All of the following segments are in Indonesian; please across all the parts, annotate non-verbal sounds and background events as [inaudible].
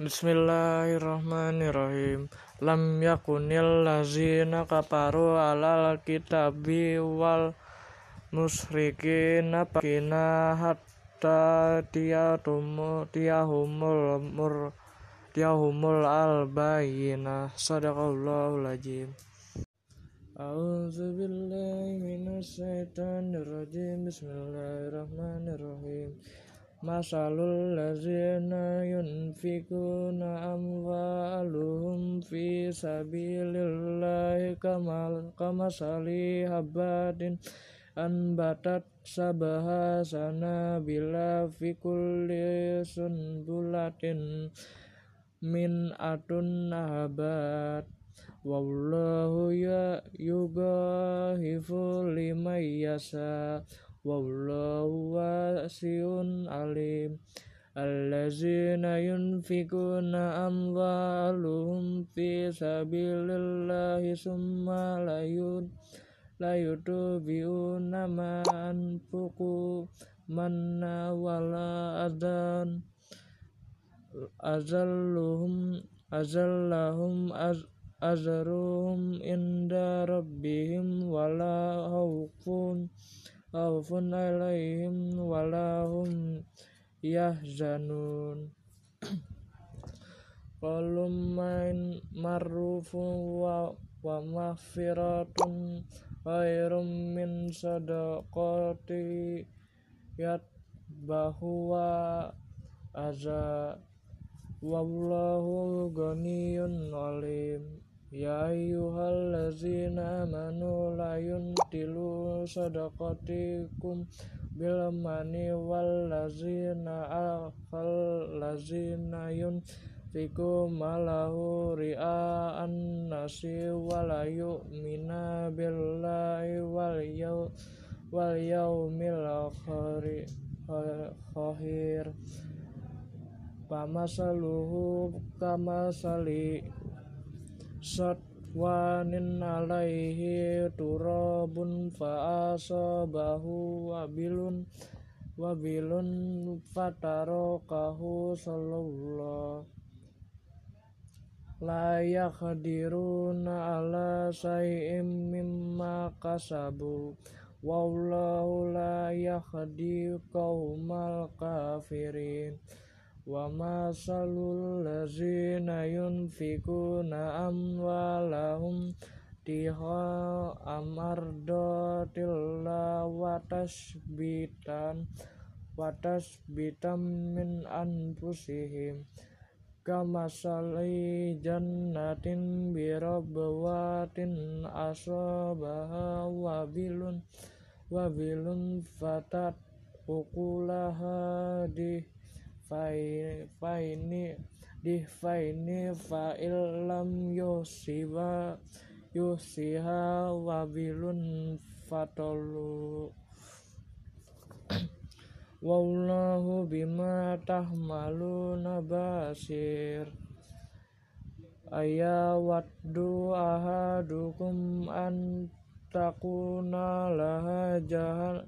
Bismillahirrahmanirrahim. Lam yakunil lazina kafaru alal kitabi wal musyrikina pakina hatta tiyatumul tiyahumul mur tiyahumul al bayina sadaqallahul azim. A'udzu billahi minasy rajim Bismillahirrahmanirrahim Masalul lazina yunfikuna amwaluhum fi sabilillahi kamal kamasali habatin anbatat sabaha sanabila fi kulli sunbulatin min atun nahabat wallahu ya yugahifu liman yasa wallahu wasiun alim. Allazina yunfikuna amwaluhum fi sabilillahi summa layud layutubiuna ma anfuku manna wala adan azalluhum azallahum az azruhum inda rabbihim wala khawfun khawfun alaihim wala hum yahzanun. Qalum main marufun wa, wa maghfiratun khairum min sadaqati yatbahuwa aza. Wallahu ghaniyun alim Ya ayyuhallazina amanu la yuntilu sadaqatikum bil mani wal lazina akhal lazina yunfiku malahu ria'an nasi wala yu'mina billahi wal yaw wal yaumil akhir Pamasaluhu kamasali Satwanin alaihi turabun fa'asabahu wabilun wabilun fatarokahu sallallahu la yakhadiruna ala say'im mimma kasabu. Wallahu la yakhdi qaumal kafirin Wa masalul lazina yunfikuna amwalahum tiha amardatillah wa tasbitan wa tasbitan min anfusihim. Kamasali jannatin birabwatin asabaha wabilun wabilun fatat faini di faini fa'il lam yusiba yusiha wabilun fatolu. [clears throat] Wallahu bima tahmaluna basir. Ayawaddu ahadukum an takuna laha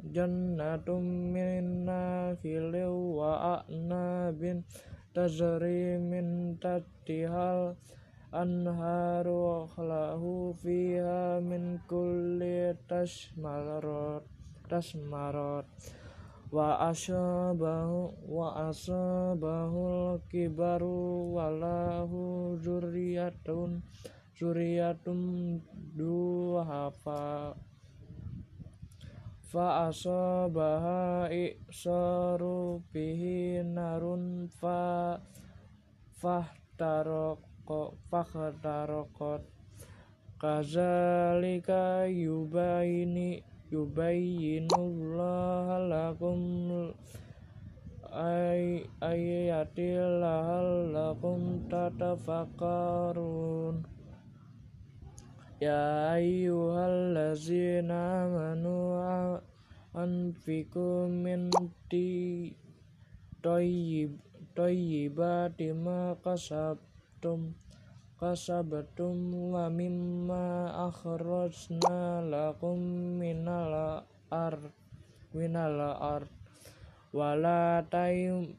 jannatum min nakhilin wa a'nabin tajri min tahtihal anharu lahu fiha min kulli tasmarat tasmarat wa asabahu wa asabahul kibaru walahu zurriyatun zuriyatum duhafa fa asabaha iksaru bihi narun fa fahtaroko fahtarokot kazalika yubayini yubayyinullah lakum ay ayatil lakum tatafakkarun Ya ayyuhallazina amanu anfiku min ti toyib toyibati ma kasabtum kasabtum wa mimma akhrajna lakum minal ard minal ard wala taym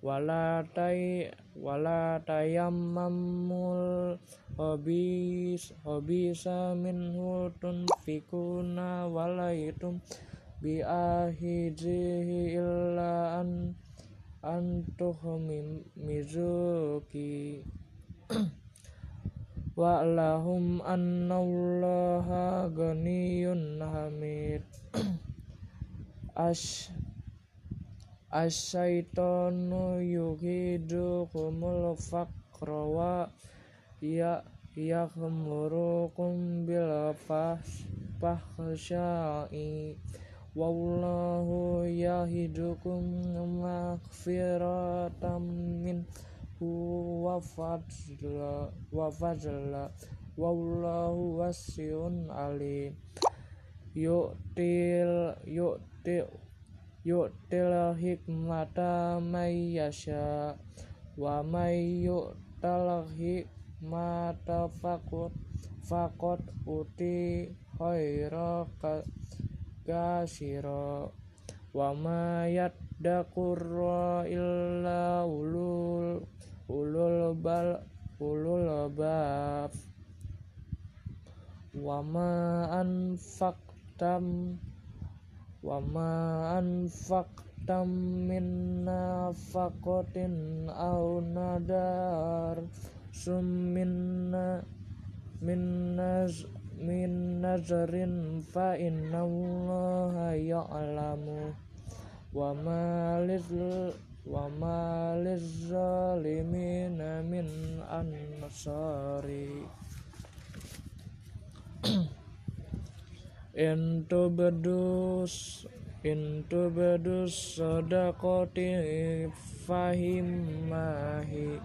wala tay wala tayammamul habis habisa minhu tunfikuna walaitum bi ahidihi illa an antuh mizuki. [clears throat] Wa lahum annallaha ghaniyun hamid. [clears throat] Ash Asyaitonu yuhidukumul faqra wa ya yakhmurukum bil fahsya'i. Wallahu yahidukum maghfiratan min wa fadla wa fadla. Wallahu wasi'un alim. Yu'til yu'til yu'til hikmata may yasha wa may yu'tal hikmata faqat faqat uti khaira kasira wa ma yaddaqurra illa ulul ulul bal ulul bab wa ma anfaqtam wa ma anfaqtam min nafaqatin aw nadar summinna min naz min nazarin fa inna allaha ya'lamu wa ma liz wa ma lizzalimina min ansari Intu bedus Intu bedus sodakoti fahimahi.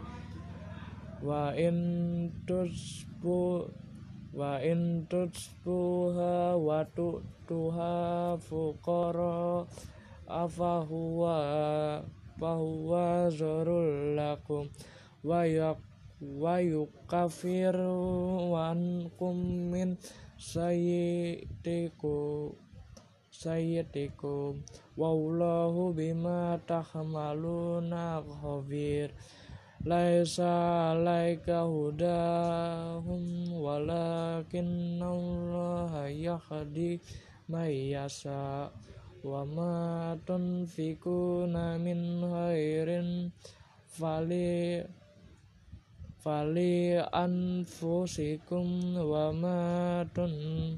Wa intuspu Wa intuspuha wa tuha fukara Afahuwa Fahuwa zorul lakum. Wa yak Wa yukafiru Wankum min sayyidikum sayyidikum wallahu bima tahmaluna khabir. Laisa alaika hudahum walakin Allah yahdi may yasha. Wa ma tunfikuna min khairin fali fali anfusikum wa ma tun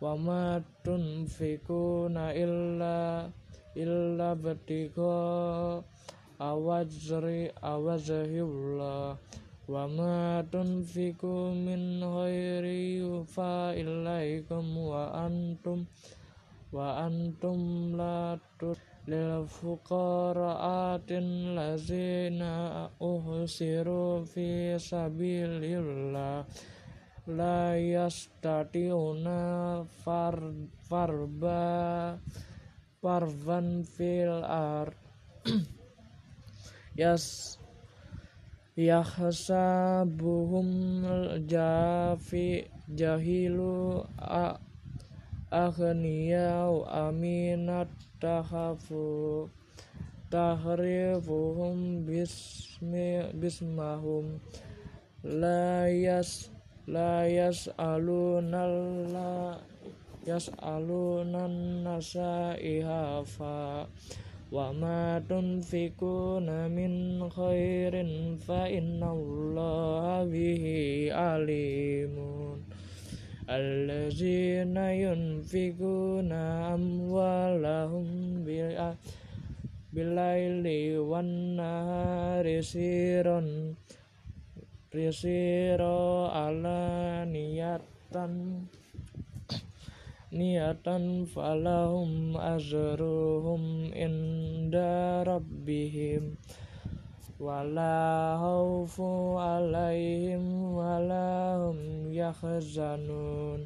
wa ma tunfikuna illa illa batiqa awajri awajhillah wa ma tunfiku min khairi fa ilaikum wa antum wa antum la lil fuqara'atin lazina uhsiru fi sabilillah. La yastati'una far farba parvan fil ar. [clears throat] Yas yahsabuhum jafi jahilu aghniyau aminat tahafu tahrifuhum bismi bismahum la yas la yas'aluna yas'aluna nasa ihafa wa ma tunfikuna min khairin fa innallaha bihi alimun allazina yunfikuna amwalahum bilaili wan nahari risiro ala niatan niatan falahum azruhum inda rabbihim wala khaufu alaihim wala hum yahzanun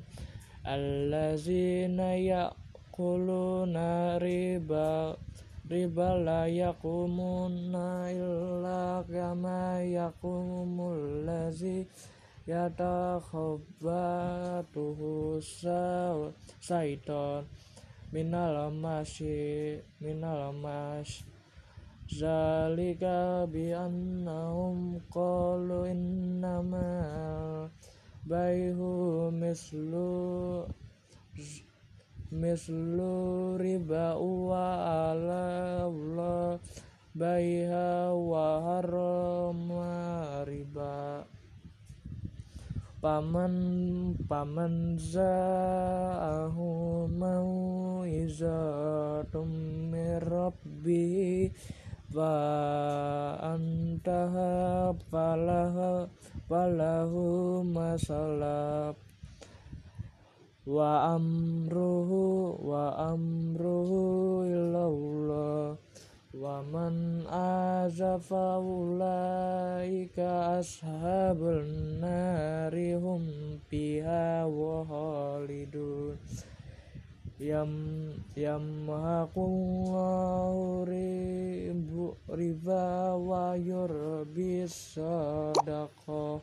allazina yaquluna riba riba la yaqumuna illa kama yaqumul lazi yatakhabbatuhu saiton minal masyi minal mas zalika bi annahum qalu innamal baihu mislu mislu riba wa ala Allah baiha wa harama riba. Paman paman za'ahu mau izatum mirabbi antaha falahu falahu masalab. Wa amruhu wa amruhu ilallah wa man azafa ashabul nari hum fiha wa khalidun yam yamhaqullahu ribu riba wa yurbis sadaqah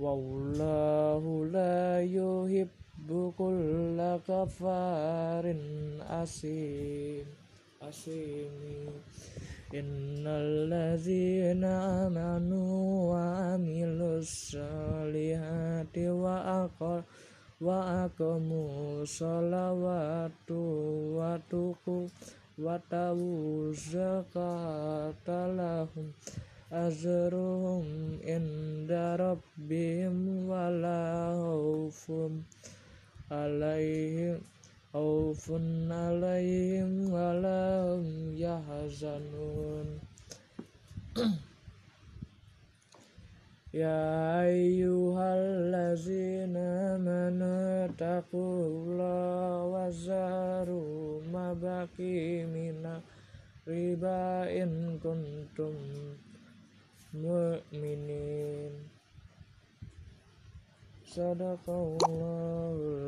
wallahu la yuhibbu kulla kafarin asim. Asimi innal ladzina amanu wa amilus solihati wa aqal wa aqamu sholawatu wa tuku wa tawu zakata lahum azruhum inda rabbihim wala alaihim khaufun alaihim wala hum yahzanun. [clears throat] Ya ayyuhallazina amanu taqullaha wa zaru ma baqi mina riba in kuntum mu'minin. Sadaqallahu